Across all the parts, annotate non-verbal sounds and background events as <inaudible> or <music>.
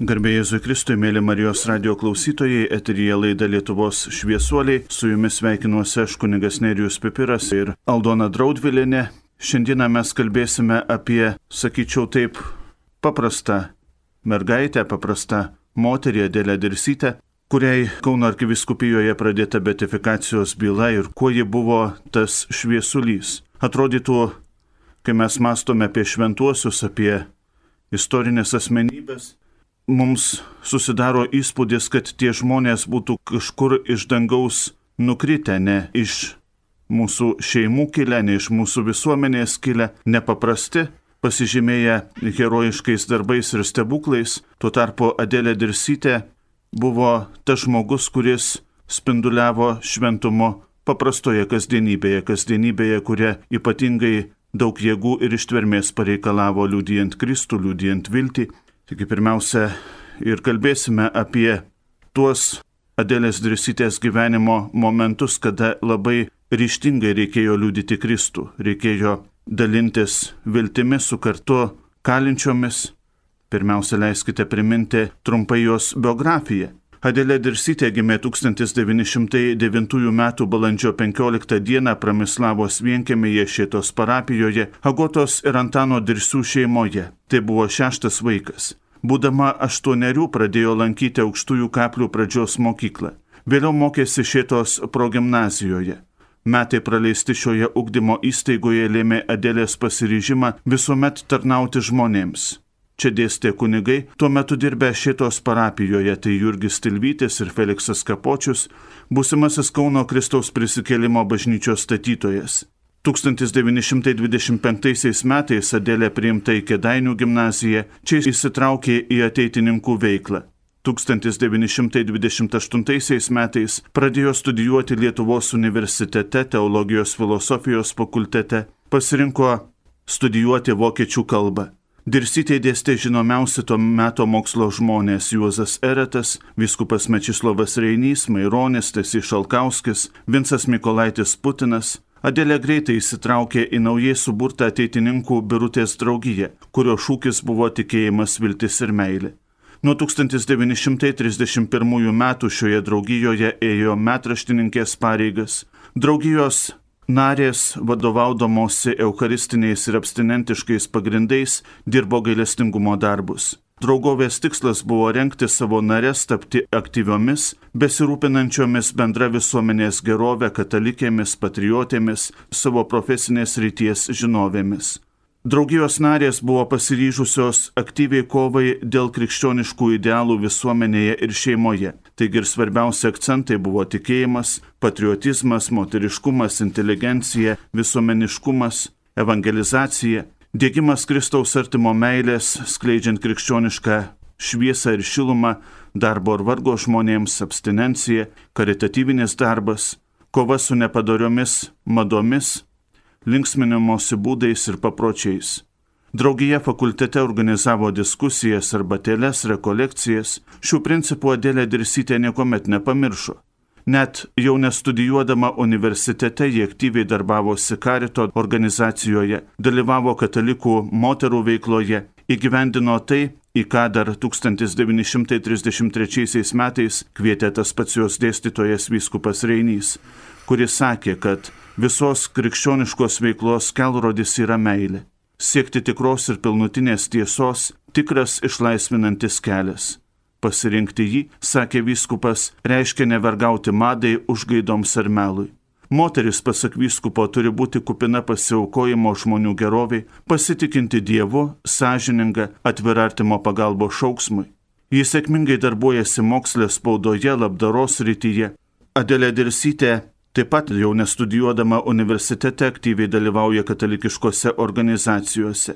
Garbėjai Jėzui Kristui, mėly Marijos radio klausytojai, eteryje laida Lietuvos šviesuoliai, su jumis sveikinuosi aš kunigas Nerijus Pipiras ir Aldona Draudvilinė. Šiandieną mes kalbėsime apie, sakyčiau taip, paprastą mergaitę, paprastą moterį Adėlę Dirsytę, kuriai Kauno arkiviskupijoje pradėta betifikacijos byla ir kuo ji buvo tas šviesulys. Atrodytų, kai mes mastome apie šventuosius, apie istorinės asmenybės, mums susidaro įspūdis, kad tie žmonės būtų kažkur iš dangaus nukritę, ne iš mūsų šeimų kilę, ne iš mūsų visuomenės kilę, nepaprasti, pasižymėję herojiškais darbais ir stebuklais. Tuo tarpu Adėlė Dirsytė buvo tas žmogus, kuris spinduliavo šventumo paprastoje kasdienybėje, kasdienybėje, kuria ypatingai daug jėgų ir ištvermės pareikalavo liūdijant Kristų, liūdijant viltį, Taigi pirmiausia ir kalbėsime apie tuos Adėlės Drisytės gyvenimo momentus, kada labai ryštingai reikėjo liūdyti Kristų, reikėjo dalintis viltimi su kartu kalinčiomis. Pirmiausia, leiskite priminti trumpai jos biografiją. Adėlė Dirsytė gimė 1909 m. balandžio 15 d. Pramislavos vienkėmėje Šėtos parapijoje, Agotos ir Antano Dirsių šeimoje. Tai buvo šeštas vaikas. Būdama aštuonerių pradėjo lankyti aukštųjų kaplių pradžios mokyklą. Vėliau mokėsi šitos progymnazijoje. Metai praleisti šioje ugdymo įstaigoje lėmė Adėlės pasiryžimą visuomet tarnauti žmonėms. Čia dėstė kunigai, tuo metu dirbę šitos parapijoje, tai Jurgis Tilvytis ir Feliksas Kapočius, būsimasis Kauno Kristaus prisikėlimo bažnyčios statytojas. 1925 metais Adėlė priimta į Kedainių gimnaziją, čia įsitraukė į ateitininkų veiklą. 1928 metais pradėjo studijuoti Lietuvos universitete teologijos filosofijos fakultete, pasirinko studijuoti vokiečių kalbą. Dirsytė dėstė žinomiausi to meto mokslo žmonės Juozas Eretas, viskupas Mečislovas Reinys, Maironis, Tasys Šalkauskis, Vincas Mikolaitis Putinas, Adėlė greitai įsitraukė į naujai suburtą ateitininkų birutės draugiją, kurio šūkis buvo tikėjimas, viltis ir meilė. Nuo 1931 metų šioje draugijoje ėjo metraštininkės pareigas. Draugijos narės, vadovaudamosi eucharistiniais ir abstinentiškais pagrindais, dirbo gailestingumo darbus. Draugovės tikslas buvo renkti savo narės tapti aktyviomis, besirūpinančiomis bendra visuomenės gerovė, katalikėmis, patriotėmis, savo profesinės ryties žinovėmis. Draugijos narės buvo pasiryžusios aktyviai kovai dėl krikščioniškų idealų visuomenėje ir šeimoje. Taigi ir svarbiausi akcentai buvo tikėjimas, patriotizmas, moteriškumas, inteligencija, visuomeniškumas, evangelizacija, Dėgymas Kristaus artimo meilės, skleidžiant krikščionišką šviesą ir šilumą, darbo ir vargo žmonėms, abstinencija, karitatyvinis darbas, kova su nepadoriomis madomis, linksminimosi būdais ir papročiais. Draugija fakultete organizavo diskusijas arba teles, rekolekcijas, šių principų Adėlė Dirsytė niekuomet nepamiršo. Net jau nestudijuodama universitete jie aktyviai darbavosi karito organizacijoje, dalyvavo katalikų moterų veikloje, įgyvendino tai, į ką dar 1933 metais kvietė tas pats jos dėstytojas vyskupas Reinys, kuris sakė, kad visos krikščioniškos veiklos kelrodis yra meilė. Siekti tikros ir pilnutinės tiesos - tikras išlaisvinantis kelias. Pasirinkti jį, sakė vyskupas, reiškia nevergauti madai, užgaidoms ar melui. Moteris, pasak vyskupo, turi būti kupina pasiaukojimo žmonių geroviai, pasitikinti Dievu, sąžininga, atvira artimo pagalbo šauksmui. Jis sėkmingai darbuojasi mokslės spaudoje, labdaros rytyje. Adelė Dirsytė taip pat jau nestudijuodama universitete aktyviai dalyvauja katalikiškose organizacijose.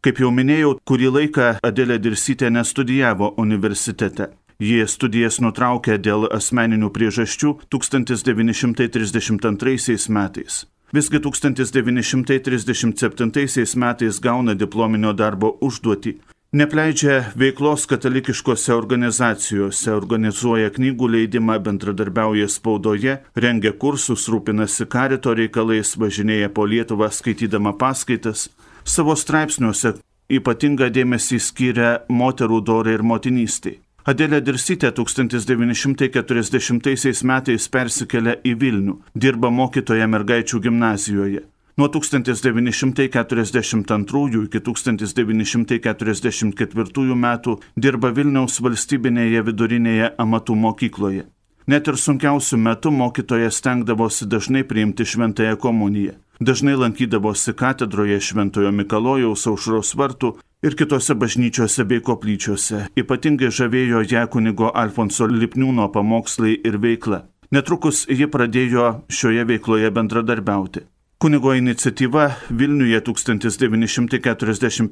Kaip jau minėjau, kurį laiką Adelė Dirsytė nestudijavo universitete. Jie studijas nutraukė dėl asmeninių priežasčių 1932 metais. Visgi 1937 metais gauna diplominio darbo užduotį. Nepleidžia veiklos katalikiškose organizacijose, organizuoja knygų leidimą, bendradarbiauja spaudoje, rengia kursus, rūpinasi karito reikalais, važinėja po Lietuvą skaitydama paskaitas. Savo straipsniuose ypatingą dėmesį skyrė moterų dorai ir motinystė. Adelė Dirsytė 1940 metais persikėlė į Vilnių, dirba mokytoja mergaičių gimnazijoje. Nuo 1942 iki 1944 metų dirba Vilniaus valstybinėje vidurinėje amatų mokykloje. Net ir sunkiausių metų mokytoja stengdavosi dažnai priimti šventąją komuniją. Dažnai lankydavosi katedroje Šventojo Mikalojaus aušros vartų ir kitose bažnyčiose bei koplyčiose. Ypatingai žavėjo ją kunigo Alfonso Lipniūno pamokslai ir veikla. Netrukus ji pradėjo šioje veikloje bendradarbiauti. Kunigo iniciatyva Vilniuje 1941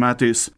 metais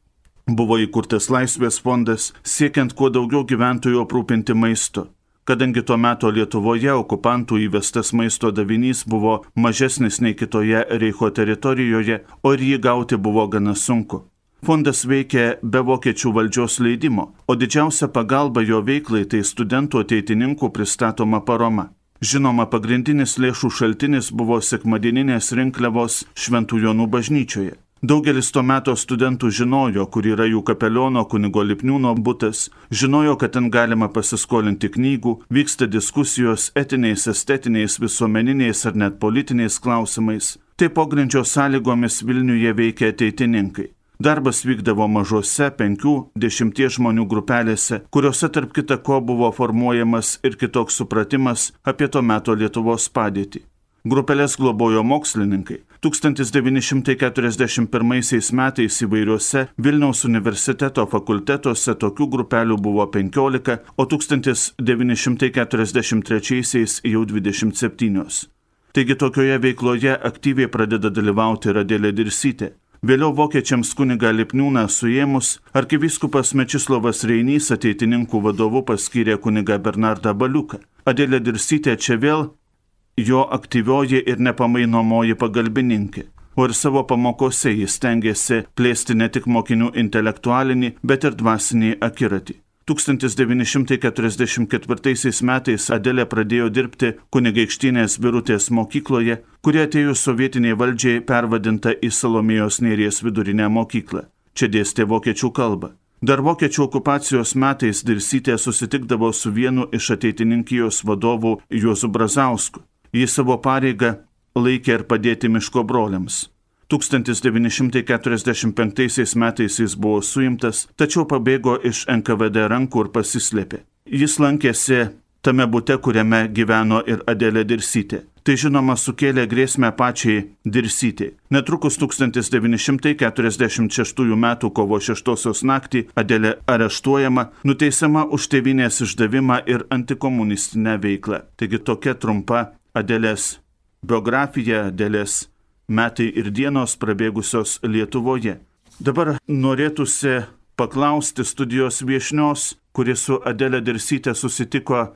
buvo įkurtas Laisvės fondas, siekiant kuo daugiau gyventojų aprūpinti maistu. Kadangi tuo metu Lietuvoje okupantų įvestas maisto davinys buvo mažesnis nei kitoje Reicho teritorijoje, o ir jį gauti buvo gana sunku. Fondas veikė be vokiečių valdžios leidimo, o didžiausia pagalba jo veiklai tai studentų ateitininkų pristatoma paroma. Žinoma, pagrindinis lėšų šaltinis buvo sekmadieninės rinkliavos Šventų Jonų bažnyčioje. Daugelis to meto studentų žinojo, kur yra jų kapeliono kunigo Lipniūno būtas, žinojo, kad ten galima pasiskolinti knygų, vyksta diskusijos etiniais, estetiniais, visuomeniniais ar net politiniais klausimais. Tai pogrindžio sąlygomis Vilniuje veikia ateitininkai. Darbas vykdavo mažose penkių, dešimties žmonių grupelėse, kuriuose tarp kita ko buvo formuojamas ir kitoks supratimas apie to meto Lietuvos padėtį. Grupelės globojo mokslininkai. 1941 metais įvairiuose Vilniaus universiteto fakultetuose tokių grupelių buvo 15, o 1943 jau 27. Taigi tokioje veikloje aktyviai pradeda dalyvauti Radėlė Dirsytė. Vėliau vokiečiams kuniga Lipniūną suėmus, arkivyskupas Mečislovas Reinys ateitininkų vadovu paskyrė kuniga Bernardą Baliuką. Adėlė Dirsytė čia vėl jo aktyvioji ir nepamainomoji pagalbininkė. O ir savo pamokose jis stengiasi plėsti ne tik mokinių intelektualinį, bet ir dvasinį akiratį. 1944 metais Adelė pradėjo dirbti kunigaikštinės birutės mokykloje, kuri atėjus sovietiniai valdžiai pervadinta į Salomijos nėries vidurinę mokyklą. Čia dėstė vokiečių kalbą. Dar vokiečių okupacijos metais Dirsytė susitikdavo su vienu iš ateitininkijos vadovų Juozu Brazausku. Jis savo pareigą laikė ir padėti miško broliams. 1945 metais jis buvo suimtas, tačiau pabėgo iš NKVD rankų ir pasislėpė. Jis lankėsi tame bute, kuriame gyveno ir Adelė Dirsytė. Tai žinoma sukėlė grėsmę pačiai Dirsytė. Netrukus 1946 m. kovo 6 naktį Adelė areštuojama, nuteisiama už tėvinės išdavimą ir antikomunistinę veiklą. Taigi tokia trumpa Adelės biografija, Adelės metai ir dienos prabėgusios Lietuvoje. Dabar norėtųsi paklausti studijos viešnios, kuri su Adelė Dirsytė susitiko e,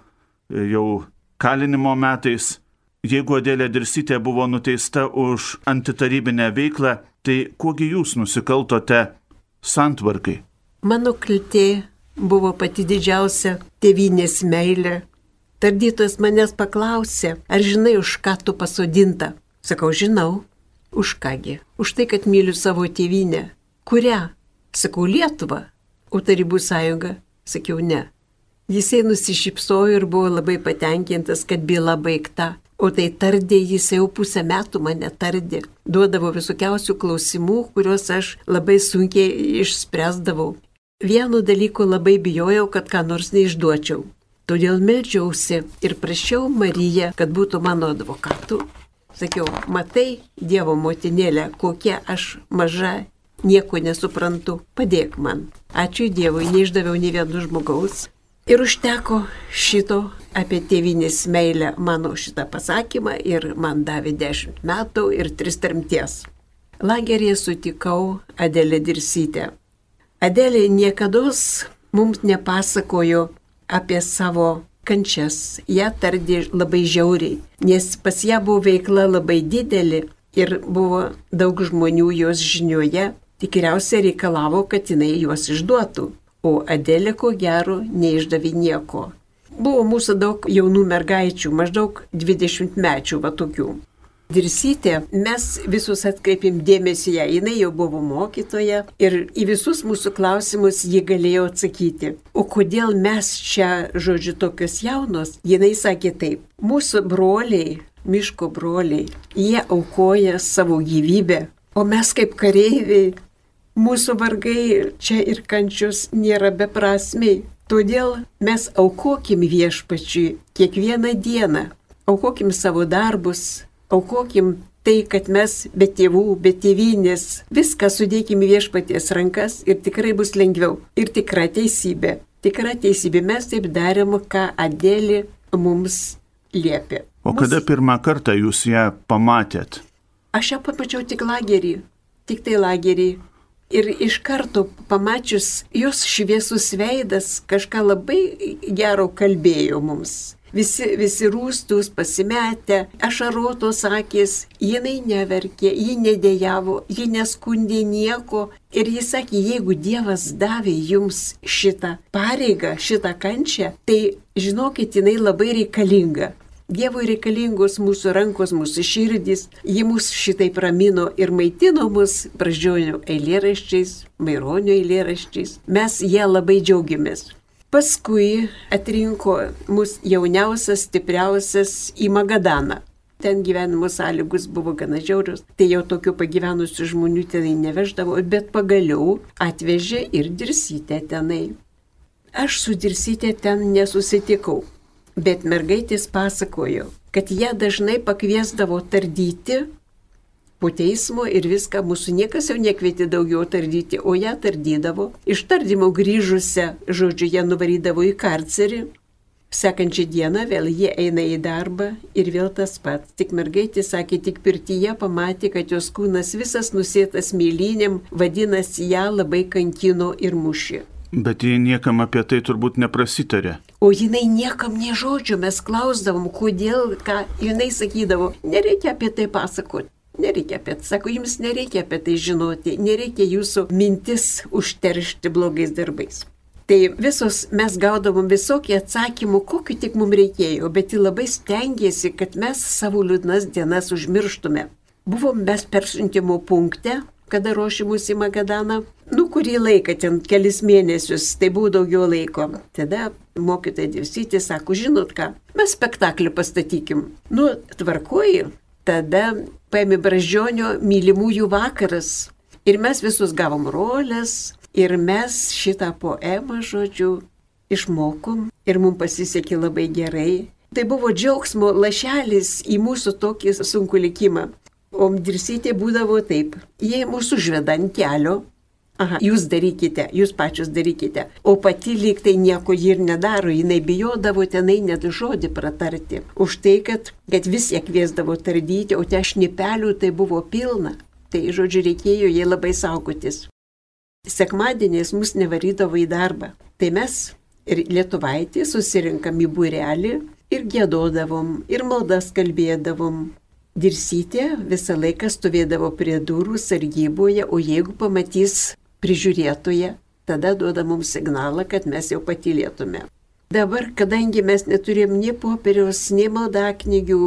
jau kalinimo metais. Jeigu Adelė Dirsytė buvo nuteista už antitarybinę veiklą, tai kuogi jūs nusikaltote santvarkai? Mano kaltė buvo pati didžiausia tėvynės meilė. Tardytojas manęs paklausė, ar žinai, už ką tu pasodinta. Sakau, žinau. Už kągi? Už tai, kad myliu savo tėvynę. Kurią? Sakau, Lietuvą. O Tarybų sąjunga? Sakiau, ne. Jisai nusišypsojo ir buvo labai patenkintas, kad byla baigta. O tai tardė jis jau pusę metų mane tardė. Duodavo visokiausių klausimų, kuriuos aš labai sunkiai išspręsdavau. Vienu dalyku labai bijojau, kad ką nors neišduočiau. Todėl melžiausi ir prašiau Mariją, kad būtų mano advokatu Sakiau, matai, Dievo motinėlė, kokia aš maža, nieko nesuprantu, padėk man. Ačiū Dievui, neišdaviau nei vieno žmogaus. Ir užteko šito apie tėvinės meilę mano šitą pasakymą ir man davė dešimt metų ir tris trimties. Lagerėje sutikau Adelę Dirsytę. Adelė niekada mums nepasakojo apie savo kančias, ją tardė labai žiauriai, nes pas ją buvo veikla labai didelė ir buvo daug žmonių jos žinioje, tikriausiai reikalavo, kad jinai juos išduotų, o Adelė ko gero neišdavė nieko. Buvo mūsų daug jaunų mergaičių, maždaug 20 mečių va tokių. Dirsytė, mes visus atkreipim dėmesį ją, jinai jau buvo mokytoja ir į visus mūsų klausimus ji galėjo atsakyti. O kodėl mes čia, žodžiu, tokios jaunos, jinai sakė taip, mūsų broliai, miško broliai, jie aukoja savo gyvybę, o mes kaip kareiviai, mūsų vargai čia ir kančius nėra beprasmiai. Todėl mes aukokim viešpačiui kiekvieną dieną, aukokim savo darbus, aukokim tai, kad mes be tėvų, be tėvynės viską sudėkim į viešpaties rankas ir tikrai bus lengviau. Ir tikra teisybė. Tikra teisybė. Mes taip darėm, ką Adėlė mums liepė. O kada Mus... pirmą kartą jūs ją pamatėt? Aš ją pamačiau tik lagerį. Tik tai lagerį. Ir iš karto pamačius jos šviesus veidas kažką labai gero kalbėjo mums visi, visi rūstus, pasimetę, ašarotos akis, jinai neverkė, ji nedėjavo, ji neskundė nieko. Ir jis sakė, jeigu Dievas davė jums šitą pareigą, šitą kančią, tai žinokit, jinai labai reikalinga. Dievui reikalingos mūsų rankos, mūsų širdys, ji mus šitai ramino ir maitino mus pražionių eilėraščiais, maironio eilėraščiais. Mes ją labai džiaugiamės. Paskui atrinko mus jauniausias, stipriausias į Magadaną. Ten gyvenimo sąlygus buvo gana žiaurios, tai jau tokių pagyvenusių žmonių tenai neveždavo, bet pagaliau atvežė ir dirsytę tenai. Aš su dirsytė ten nesusitikau, bet mergaitės pasakojo, kad ją dažnai pakviesdavo tardyti po teismo ir viską mūsų niekas jau nekvietė daugiau tardyti, o ją tardydavo. Iš tardymo grįžusią, žodžiu, ją nuvarydavo į karcerį. Sekančią dieną vėl jie eina į darbą ir vėl tas pats. Tik mergaitė sakė, tik pirtyje pamatė, kad jos kūnas visas nusėtas mėlynėm, vadinasi, ją labai kankino ir mušė. Bet jie niekam apie tai turbūt neprasitarė. O jinai niekam nežodžio, mes klausdavom, kodėl, ką jinai sakydavo, nereikia apie tai pasakoti. Nereikia apie tai, sako, jums nereikia apie tai žinoti, nereikia jūsų mintis užteršti blogais darbais. Tai visos mes gaudavom visokį atsakymų, kokiu tik mums reikėjo, bet ji labai stengiasi, kad mes savo liūdnas dienas užmirštume. Buvom mes persiuntimo punkte, kada ruošimus į Magadaną. Nu, kurį laiką, ten kelis mėnesius, tai buvo daugiau laiko. Tada mokytoja Dėvsytė sako, žinot ką, mes spektaklį pastatykim. Nu, tvarkoji, tada paėmė Bražionio mylimųjų vakaras. Ir mes visus gavom rolės, ir mes šitą poemą, žodžiu, išmokom ir mums pasisekė labai gerai. Tai buvo džiaugsmo lašelis į mūsų tokį sunkų likimą. O dirsytė būdavo taip, jie mūsų užveda ant kelio, Aha, jūs darykite, jūs pačius darykite. O pati lyg tai nieko ji ir nedaro, jinai bijodavo tenai net žodį pratarti. Už tai, kad, kad vis ją kviesdavo tardyti, o te šnipelių tai buvo pilna. Tai, žodžiu, reikėjo jai labai saugotis. Sekmadieniais mus nevarydavo į darbą. Tai mes ir lietuvaitį susirinkam į būrelį ir gėdodavom, ir maldas kalbėdavom. Dirsytė visą laiką stovėdavo prie durų sargyboje, o jeigu pamatys prižiūrėtoje, tada duoda mums signalą, kad mes jau patylėtume. Dabar, kadangi mes neturėjom nei popieriaus, nei maldaknygių,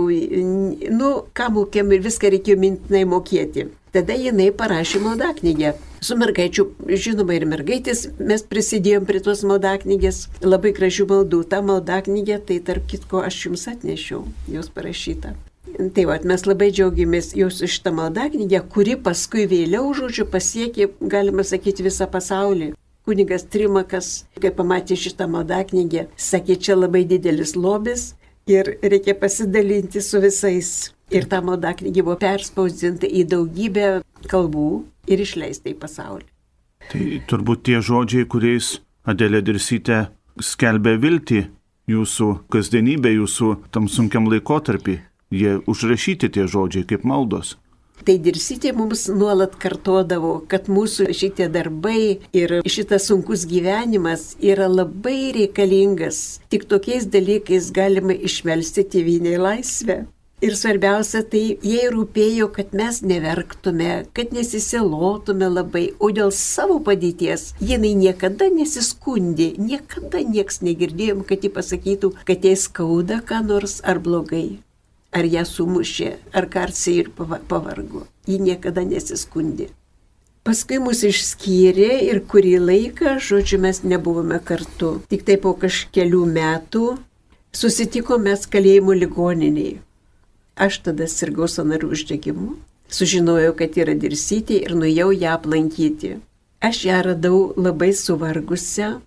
nu, ką mokėm ir viską reikėjo mintinai mokėti. Tada jinai parašė maldaknygę. Su mergaičiu, žinoma, ir mergaitės mes prisidėjom prie tos maldaknygės, labai gražių maldų. Ta maldaknygė, tai tarp kitko aš jums atnešiau, jos parašyta. Tai va, mes labai džiaugiamės jūsų šitą maldaknygę, kuri paskui vėliau, žodžiu, pasiekė, galima sakyti, visą pasaulį. Kunigas Trimakas, kai pamatė šitą maldaknygę, sakė, čia labai didelis lobis ir reikia pasidalinti su visais. Ir ta maldaknygė buvo perspausdinta į daugybę kalbų ir išleista į pasaulį. Tai turbūt tie žodžiai, kuriais Adelė Dirsytė skelbė viltį jūsų kasdienybė, jūsų tam sunkiam laikotarpį. Jie užrašyti tie žodžiai kaip maldos. Tai dirsytė mums nuolat kartodavo, kad mūsų šitie darbai ir šitas sunkus gyvenimas yra labai reikalingas. Tik tokiais dalykais galima išmelsti tėvynę laisvę. Ir svarbiausia, tai jai rūpėjo, kad mes neverktume, kad nesisilotume labai, o dėl savo padėties jinai niekada nesiskundė, niekada nieks negirdėjom, kad ji pasakytų, kad jai skauda ką nors ar blogai. Ar ją sumušė, ar karsiai ir pavargo. Ji niekada nesiskundė. Paskui mus išskyrė ir kurį laiką, žodžiu, mes nebuvome kartu. Tik tai po kažkelių metų susitikome kalėjimo ligoniniai. Aš tada sirgau sanarų uždegimu, sužinojau, kad yra dirsytė ir nuėjau ją aplankyti. Aš ją radau labai suvargusią.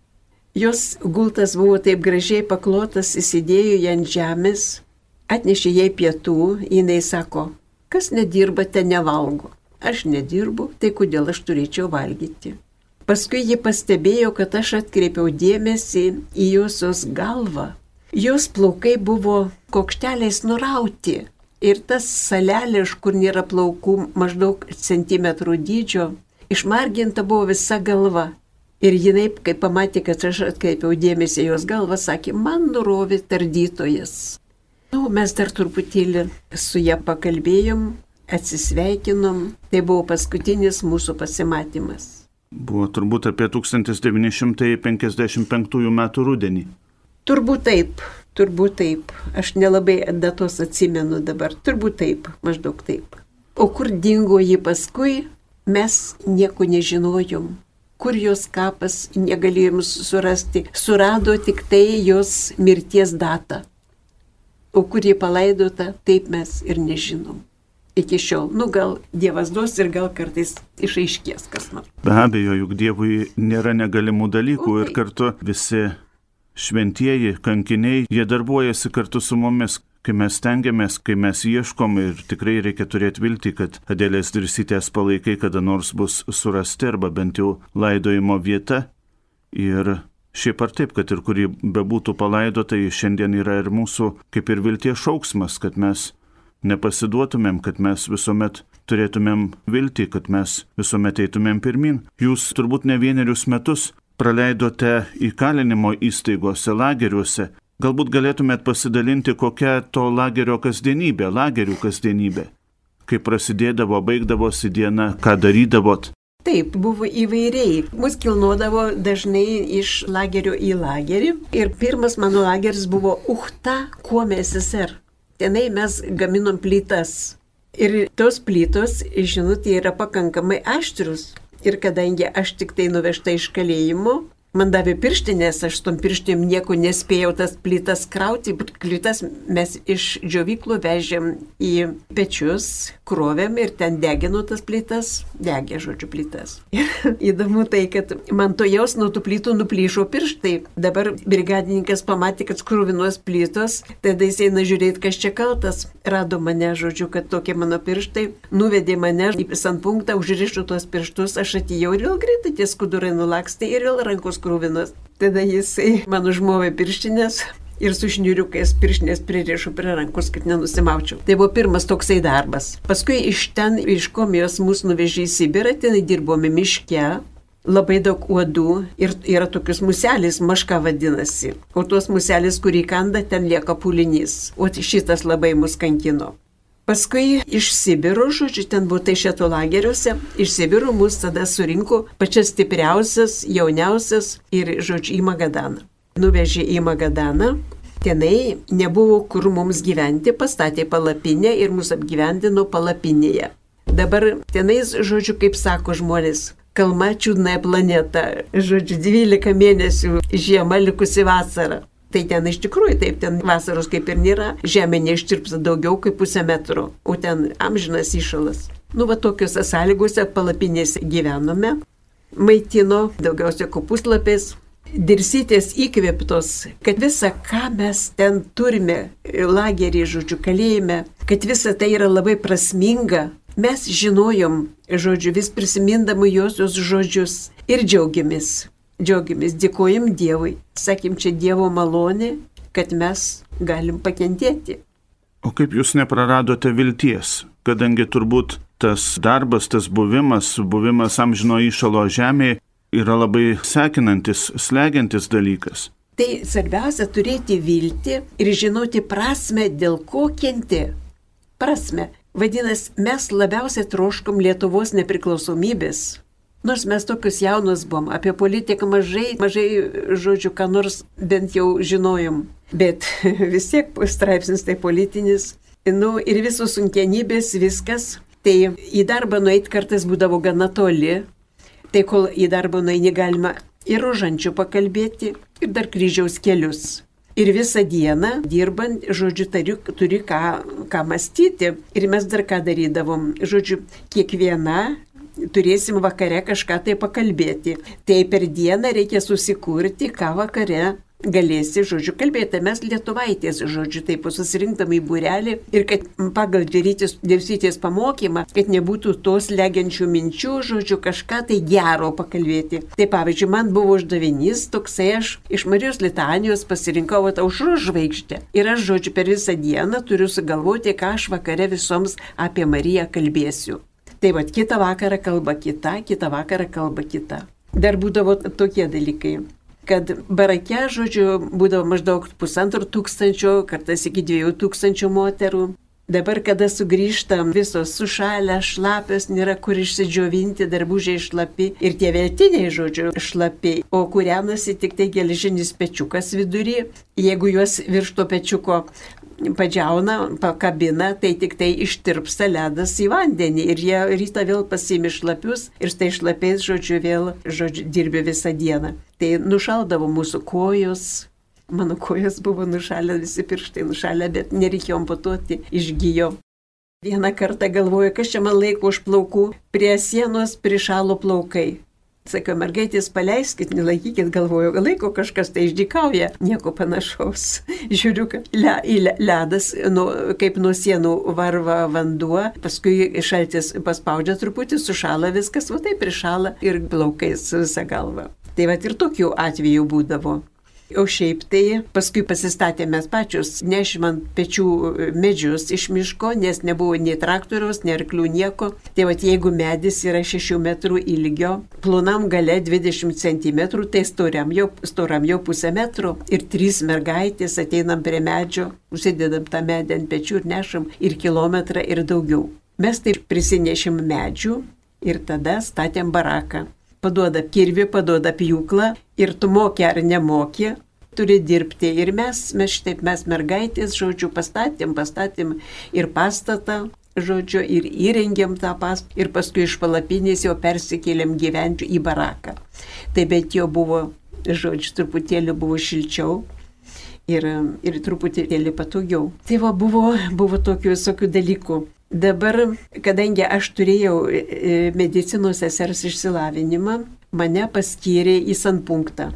Jos gultas buvo taip gražiai paklotas, įsidėjo ją ant žemės, atnešė jai pietų, jinai sako, kas nedirba, ten nevalgo aš nedirbu, tai kodėl aš turėčiau valgyti. Paskui ji pastebėjo, kad aš atkreipiau dėmesį į josios galvą. Jos plaukai buvo kokšteliais nurauti ir tas salelė, iš kur nėra plaukų maždaug centimetrų dydžio, išmarginta buvo visa galva. Ir jinai, kai pamatė, kad aš atkreipiau dėmesį jos galvą, sakė, man nurovė tardytojas. Nu, mes dar truputėlį su ją pakalbėjom, atsisveikinom, tai buvo paskutinis mūsų pasimatymas. Buvo turbūt apie 1955 metų rudenį. Turbūt taip, turbūt taip. Aš nelabai datos atsimenu dabar, turbūt taip, maždaug taip. O kur dingo ji paskui, mes nieko nežinojom. Kur jos kapas negalėjom surasti. Surado tik tai jos mirties datą. O kur ji palaidota, taip mes ir nežinom iki šiol. Nu, gal Dievas duos ir gal kartais išaiškės kas nors. Be abejo, juk Dievui nėra negalimų dalykų o, ir kartu visi šventieji, kankiniai, jie darbuojasi kartu su mumis, kai mes stengiamės, kai mes ieškom ir tikrai reikia turėti viltį, kad Adėlės dirsytės palaikai kada nors bus surasti arba bent jau laidojimo vieta. Ir šiaip ar taip, kad ir kuri bebūtų palaidota, šiandien yra ir mūsų kaip ir vilties šauksmas, kad mes nepasiduotumėm, kad mes visuomet turėtumėm viltį, kad mes visuomet eitumėm pirmin. Jūs turbūt ne vienerius metus praleidote įkalinimo įstaigose, lageriuose. Galbūt galėtumėt pasidalinti, kokia to lagerio kasdienybė, lagerių kasdienybė. Kaip prasidėdavo, baigdavosi diena, ką darydavot. Taip, buvo įvairiai. Mus kilnuodavo dažnai iš lagerio į lagerį. Ir pirmas mano lageris buvo Uchta, kuo mes SSR tenai mes gaminom plytas. Ir tos plytos, žinot, yra pakankamai aštrus. Ir kadangi aš tik tai nuvežta iš kalėjimo, Man davė pirštinės, aš tom pirštinėm nieko nespėjau tas plytas krauti, plytas mes iš džiovyklų vežėm į pečius, krovėm ir ten degino tas plytas, degė žodžiu plytas. Ir <laughs> įdomu tai, kad man to jaus nuo tų plytų nuplyšo pirštai. Dabar brigadininkas pamatė, kad skruvinuos plytos, tada jis eina žiūrėti, kas čia kaltas. Rado mane, žodžiu, kad tokie mano pirštai, nuvedė mane į sanpunktą, užrišo tuos pirštus, aš atėjau ir vėl greitai tie skudurai nulakstė ir vėl rankos krūvinos. Tada jisai man užmovė pirštinės ir su šniuriukais pirštinės pririšu prie rankos, kad nenusimaučiau. Tai buvo pirmas toksai darbas. Paskui iš ten, iš komijos mūsų nuvežė į Sibirą, ten dirbome miške, labai daug uodų ir yra tokius muselis, maška vadinasi. O tuos muselis, kurį kanda, ten lieka pulinys. O šitas labai mus kankino. Paskui iš Sibiro, žodžiu, ten buvo tai šėto lageriuose, iš Sibiro mus tada surinko pačias stipriausias, jauniausias ir, žodžiu, į Magadaną. Nuvežė į Magadaną, tenai nebuvo kur mums gyventi, pastatė palapinę ir mus apgyvendino palapinėje. Dabar tenais, žodžiu, kaip sako žmonės, kalma čiūdnąją planetą, žodžiu, 12 mėnesių žiema likusi vasara. Tai ten iš tikrųjų taip, ten vasaros kaip ir nėra, žemė neištirpsta daugiau kaip pusę metro, o ten amžinas įšalas. Nu, va tokiuose sąlygose palapinėse gyvenome, maitino daugiausia kopuslapės, dirsytės įkvėptos, kad visa, ką mes ten turime, lagerį, žodžiu, kalėjime, kad visa tai yra labai prasminga. Mes žinojom, žodžiu, vis prisimindami josios žodžius ir džiaugiamės džiaugiamės, dėkojim Dievui. Sakym, čia Dievo malonė, kad mes galim pakentėti. O kaip jūs nepraradote vilties, kadangi turbūt tas darbas, tas buvimas, buvimas amžino įšalo žemėje yra labai sekinantis, slegiantis dalykas. Tai svarbiausia turėti viltį ir žinoti prasme, dėl ko kenti. Prasme. Vadinasi, mes labiausiai troškom Lietuvos nepriklausomybės. Nors mes tokius jaunus buvom, apie politiką mažai, mažai žodžių, ką nors bent jau žinojom. Bet <laughs> vis tiek straipsnis tai politinis. Nu, ir visos sunkienybės, viskas. Tai į darbą nueiti kartais būdavo gana toli. Tai kol į darbą nueini galima ir užančių pakalbėti, ir dar kryžiaus kelius. Ir visą dieną dirbant, žodžiu, turi, turi ką, ką mąstyti. Ir mes dar ką darydavom. Žodžiu, kiekviena turėsim vakare kažką tai pakalbėti. Tai per dieną reikia susikurti, ką vakare galėsi, žodžiu, kalbėti. Mes lietuvaitės, žodžiu, taip susirinktam į būrelį ir kad pagal dėrytis pamokymą, kad nebūtų tos legiančių minčių, žodžiu, kažką tai gero pakalbėti. Tai pavyzdžiui, man buvo uždavinys toksai, aš iš Marijos litanijos pasirinkau aušro žvaigždę. Ir aš, žodžiu, per visą dieną turiu sugalvoti, ką aš vakare visoms apie Mariją kalbėsiu. Tai vad, kitą vakarą kalba kita, kitą vakarą kalba kita. Dar būdavo tokie dalykai kad barake, žodžiu, būdavo maždaug pusantro tūkstančio, kartais iki dviejų tūkstančių moterų. Dabar, kada sugrįžtam, visos sušalę, šlapios, nėra kur išsidžiovinti, darbužiai šlapi ir tie vėtiniai, žodžiu, šlapi, o kurianasi tik tai geležinis pečiukas vidury. Jeigu juos virš to pečiuko padžiauna, pakabina, tai tik tai ištirpsta ledas į vandenį ir jie rytą vėl pasimi šlapius ir štai šlapiais, žodžiu, vėl, žodžiu, dirbi visą dieną. Tai nušaldavo mūsų kojos, mano kojos buvo nušalę, visi pirštai nušalę, bet nereikėjo amputuoti, išgyjo. Vieną kartą galvoju, kas čia man laiko už plaukų, prie sienos prišalo plaukai. Sakau, mergaitės, paleiskit, nelaikykit, galvoju, laiko kažkas tai išdykauja, nieko panašaus. <laughs> Žiūriu, kad le, le, ledas, nu, kaip nuo sienų varva vanduo, paskui šaltis paspaudžia truputį, sušala viskas, va taip prišala ir plaukais visą galvą. Tai va ir tokių atvejų būdavo. O šiaip tai paskui pasistatėme pačius, nešimant pečių medžius iš miško, nes nebuvo nei traktoriaus, nei arklių nieko. Tai va jeigu medis yra 6 metrų ilgio, plonam gale 20 cm, tai storiam jau, storam jau pusę metro. Ir trys mergaitės ateinam prie medžio, užsidedam tą medį ant pečių ir nešam ir kilometrą ir daugiau. Mes taip prisinešim medžių ir tada statėm baraką paduoda kirvi, paduoda pjūklą ir tu moki ar nemoki, turi dirbti. Ir mes, mes šitaip, mes mergaitės, žodžiu, pastatėm, pastatėm ir pastatą, žodžiu, ir įrengėm tą pastatą ir paskui iš palapinės jau persikėlėm gyventi į baraką. Tai bet jau buvo, žodžiu, truputėlį buvo šilčiau. Ir, ir truputėlį patogiau. Tai va buvo, buvo tokių visokių dalykų. Dabar, kadangi aš turėjau e, e, medicinos sesers išsilavinimą, mane paskyrė į sanpunktą.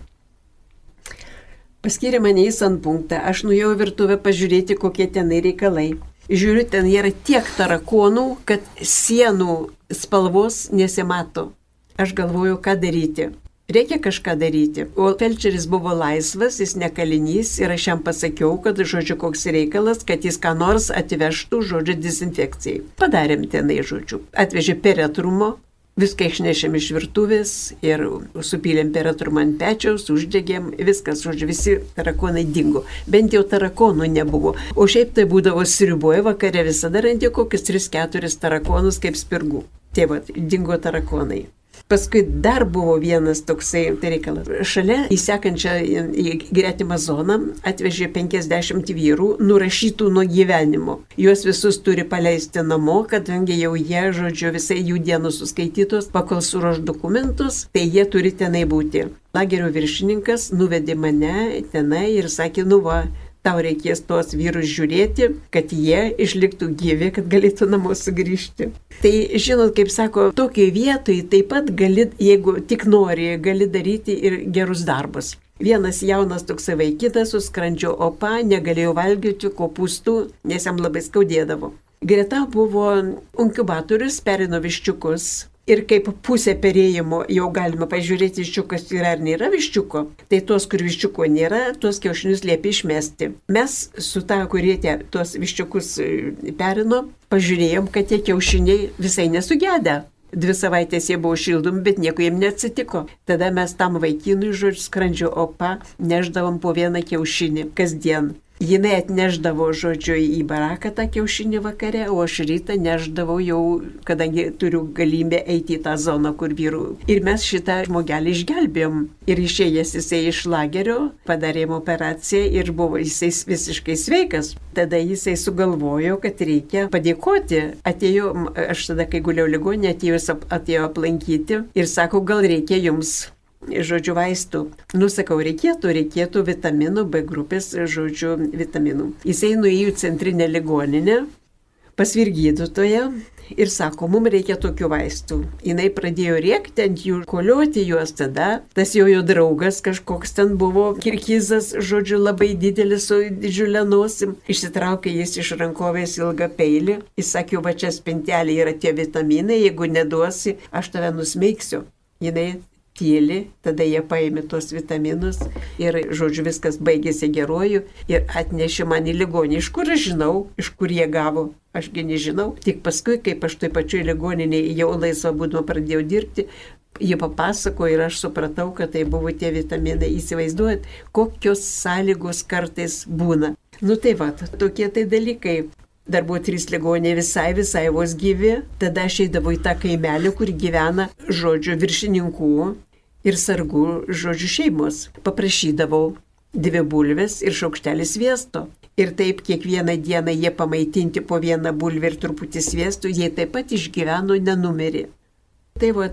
Paskyrė mane į sanpunktą, aš nuėjau virtuvę pažiūrėti, kokie tenai reikalai. Žiūriu, ten yra tiek tarakonų, kad sienų spalvos nesimato. Aš galvoju, ką daryti. Reikia kažką daryti. O felčeris buvo laisvas, jis nekalinys ir aš jam pasakiau, kad, žodžiu, koks reikalas, kad jis ką nors atvežtų, žodžiu, dezinfekcijai. Padarėm tenai, žodžiu. Atvežė peretrumo, Viską išnešėm iš virtuvės ir supylėm peretrumą ant pečiaus, uždegėm, viskas, žodžiu, visi tarakonai dingo. Bent jau tarakonų nebuvo. O šiaip tai būdavo sriuboje vakare visada randi kokius 3-4 tarakonus kaip spirgų. Tėva, dingo tarakonai. Paskui dar buvo vienas toksai tai reikalas. Šalia į sekančią į gretimą zoną atvežė 50 vyrų nurašytų nuo gyvenimo. Juos visus turi paleisti namo, kadangi jau jie, žodžiu, visai jų dienų suskaitytos, pakol surož dokumentus, tai jie turi tenai būti. Lagerio viršininkas nuvedė mane tenai ir sakė, nu va, tau reikės tuos vyrus žiūrėti, kad jie išliktų gyvi, kad galėtų namo sugrįžti. Tai žinot, kaip sako, tokiai vietoj taip pat gali, jeigu tik nori, gali daryti ir gerus darbus. Vienas jaunas toks vaikitas su skrandžio opa negalėjo valgyti kopūstų, nes jam labai skaudėdavo. Greta buvo inkubatorius, perino viščiukus, Ir kaip pusė perėjimo jau galima pažiūrėti, viščiukas yra ar nėra viščiuko, tai tuos, kur viščiuko nėra, tuos kiaušinius liepia išmesti. Mes su ta, kurie tie, tuos viščiukus e, perino, pažiūrėjom, kad tie kiaušiniai visai nesugėdė. Dvi savaitės jie buvo šildomi, bet nieko jiem neatsitiko. Tada mes tam vaikinui, žodžiu, skrandžio opa, neždavom po vieną kiaušinį kasdien. Jinai atneždavo, žodžiu, į baraką tą kiaušinį vakare, o aš rytą neždavau jau, kadangi turiu galimybę eiti į tą zoną, kur vyrų. Ir mes šitą žmogelį išgelbėjom. Ir išėjęs jisai iš lagerio, padarėm operaciją ir buvo jisai visiškai sveikas. Tada jisai sugalvojo, kad reikia padėkoti. Atėjo, aš tada, kai guliau ligonė, atėjo, atėjo aplankyti ir sako, gal reikia jums žodžiu, vaistų. Nusakau, reikėtų, reikėtų vitaminų, B grupės, žodžiu, vitaminų. Jisai nuėjo į centrinę ligoninę pas vyrgydytoją ir sako, mums reikia tokių vaistų. Jis pradėjo rėkti ant jų, koliuoti juos tada. Tas jo jo draugas kažkoks ten buvo, kirkizas, žodžiu, labai didelis su didžiulė nosim. Išsitraukė jis iš rankovės ilgą peilį. Jis sakė, va čia spintelė yra tie vitaminai, jeigu neduosi, aš tave nusmeigsiu. Jinai tyli, tada jie paėmė tuos vitaminus ir, žodžiu, viskas baigėsi geruoju ir atnešė man į ligonį. Iš kur aš žinau, iš kur jie gavo, ašgi nežinau. Tik paskui, kaip aš toj pačioj ligoninėje jau laisvą būdama pradėjau dirbti, Jie papasako ir aš supratau, kad tai buvo tie vitaminai. Įsivaizduojat, kokios sąlygos kartais būna. Nu tai va, tokie tai dalykai. Dar buvo trys ligoniai visai, visai vos gyvi. Tada aš eidavau į tą kaimelį, kur gyvena, žodžiu, viršininkų ir sargų, žodžiu, šeimos. Paprašydavau dvi bulves ir šaukštelį sviesto. Ir taip kiekvieną dieną jie pamaitinti po vieną bulvę ir truputį sviestų, jie taip pat išgyveno nenumerį. Tai va,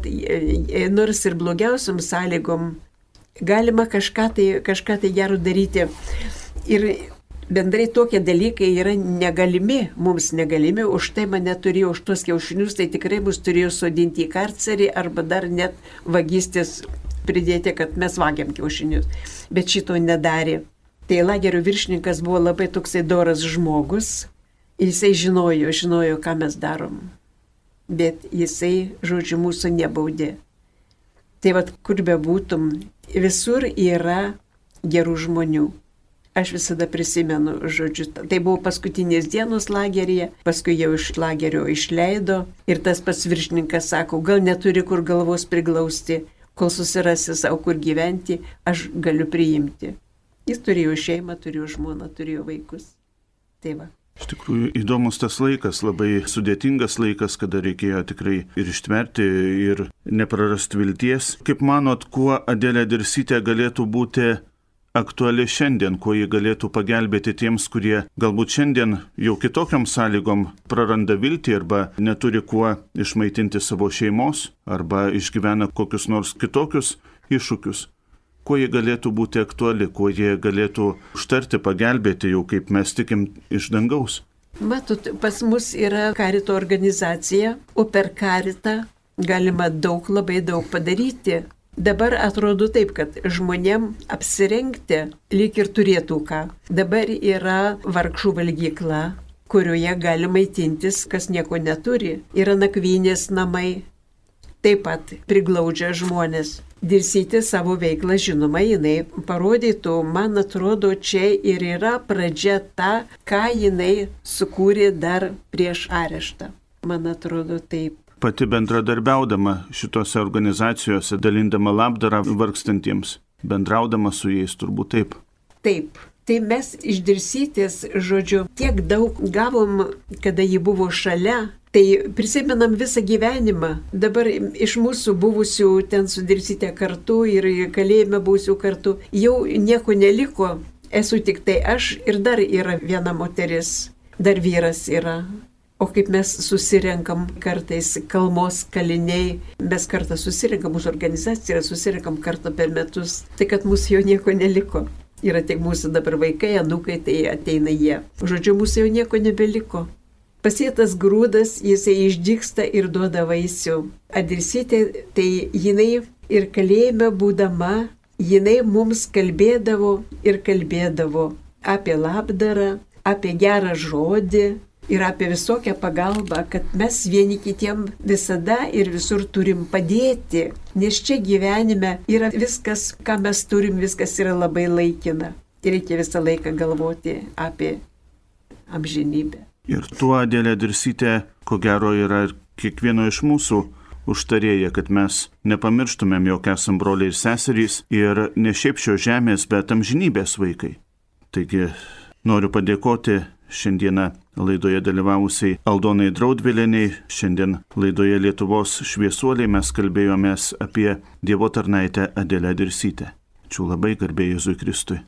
nors ir blogiausiam sąlygom galima kažką tai, kažką tai gero daryti. Ir bendrai tokie dalykai yra negalimi, mums negalimi, už tai mane turėjo, už tuos kiaušinius, tai tikrai mus turėjo sodinti į karcerį arba dar net vagystės pridėti, kad mes vagiam kiaušinius. Bet šito nedarė. Tai lagerio viršininkas buvo labai toksai doras žmogus. Jisai žinojo, žinojo, ką mes darom. Bet jisai, žodžiu, mūsų nebaudė. Tai vad, kur bebūtum, visur yra gerų žmonių. Aš visada prisimenu, žodžiu, tai buvo paskutinės dienos lageryje, paskui jau iš lagerio išleido ir tas pats viršininkas sako, gal neturi kur galvos priglausti, kol susirasi savo kur gyventi, aš galiu priimti. Jis turėjo šeimą, turėjo žmoną, turėjo vaikus. Tai va. Iš tikrųjų įdomus tas laikas, labai sudėtingas laikas, kada reikėjo tikrai ir ištverti, ir neprarasti vilties. Kaip manot, kuo Adėlė Dirsytė galėtų būti aktuali šiandien, kuo ji galėtų pagelbėti tiems, kurie galbūt šiandien jau kitokiam sąlygom praranda viltį arba neturi kuo išmaitinti savo šeimos arba išgyvena kokius nors kitokius iššūkius. Kuo jie galėtų būti aktuali, kuo jie galėtų užtarti, pagelbėti jau kaip mes tikim iš dangaus. Matot, pas mus yra karito organizacija, o per karitą galima daug, labai daug padaryti. Dabar atrodo taip, kad žmonėm apsirengti lyg ir turėtų ką. Dabar yra vargšų valgykla, kurioje gali maitintis, kas nieko neturi. Yra nakvynės namai. Taip pat priglaudžia žmonės. Dirsyti savo veiklą, žinoma, jinai parodytų, man atrodo, čia ir yra pradžia ta, ką jinai sukūrė dar prieš areštą. Man atrodo taip pati bendradarbiaudama šitose organizacijose, dalindama labdarą vargstantiems, bendraudama su jais turbūt taip. Taip. Tai mes išdirsytis, žodžiu, tiek daug gavom, kada ji buvo šalia, Tai prisimenam visą gyvenimą. Dabar iš mūsų buvusių ten sudirsite kartu ir kalėjime būsiu kartu, jau nieko neliko. Esu tik tai aš ir dar yra viena moteris, dar vyras yra. O kaip mes susirenkam kartais kalmos kaliniai, mes kartą susirenkam, mūsų organizacija yra susirenkam kartą per metus, tai kad mūsų jau nieko neliko. Yra tik mūsų dabar vaikai, anukai, tai ateina jie. Žodžiu, mūsų jau nieko nebeliko. Pasėtas grūdas, jisai išdyksta ir duoda vaisių. Adresytė, tai jinai ir kalėjime būdama, jinai mums kalbėdavo ir kalbėdavo apie labdarą, apie gerą žodį, ir apie visokią pagalbą, kad mes vieni kitiem visada ir visur turim padėti, nes čia gyvenime yra viskas, ką mes turim, viskas yra labai laikina. Ir reikia visą laiką galvoti apie amžinybę. Ir tuo dėlė dirsytė, ko gero, yra kiekvieno iš mūsų užtarėja, kad mes nepamirštumėm, jog esam broliai ir seserys ir ne šiaip šio žemės, bet amžinybės vaikai. Taigi Noriu padėkoti šiandieną laidoje dalyvavusiai Aldonai Draudviliniai. Šiandien laidoje Lietuvos šviesuoliai mes kalbėjomės apie Dievo tarnaitę Adelę Dirsytę. Ačiū labai garbė Jėzui Kristui.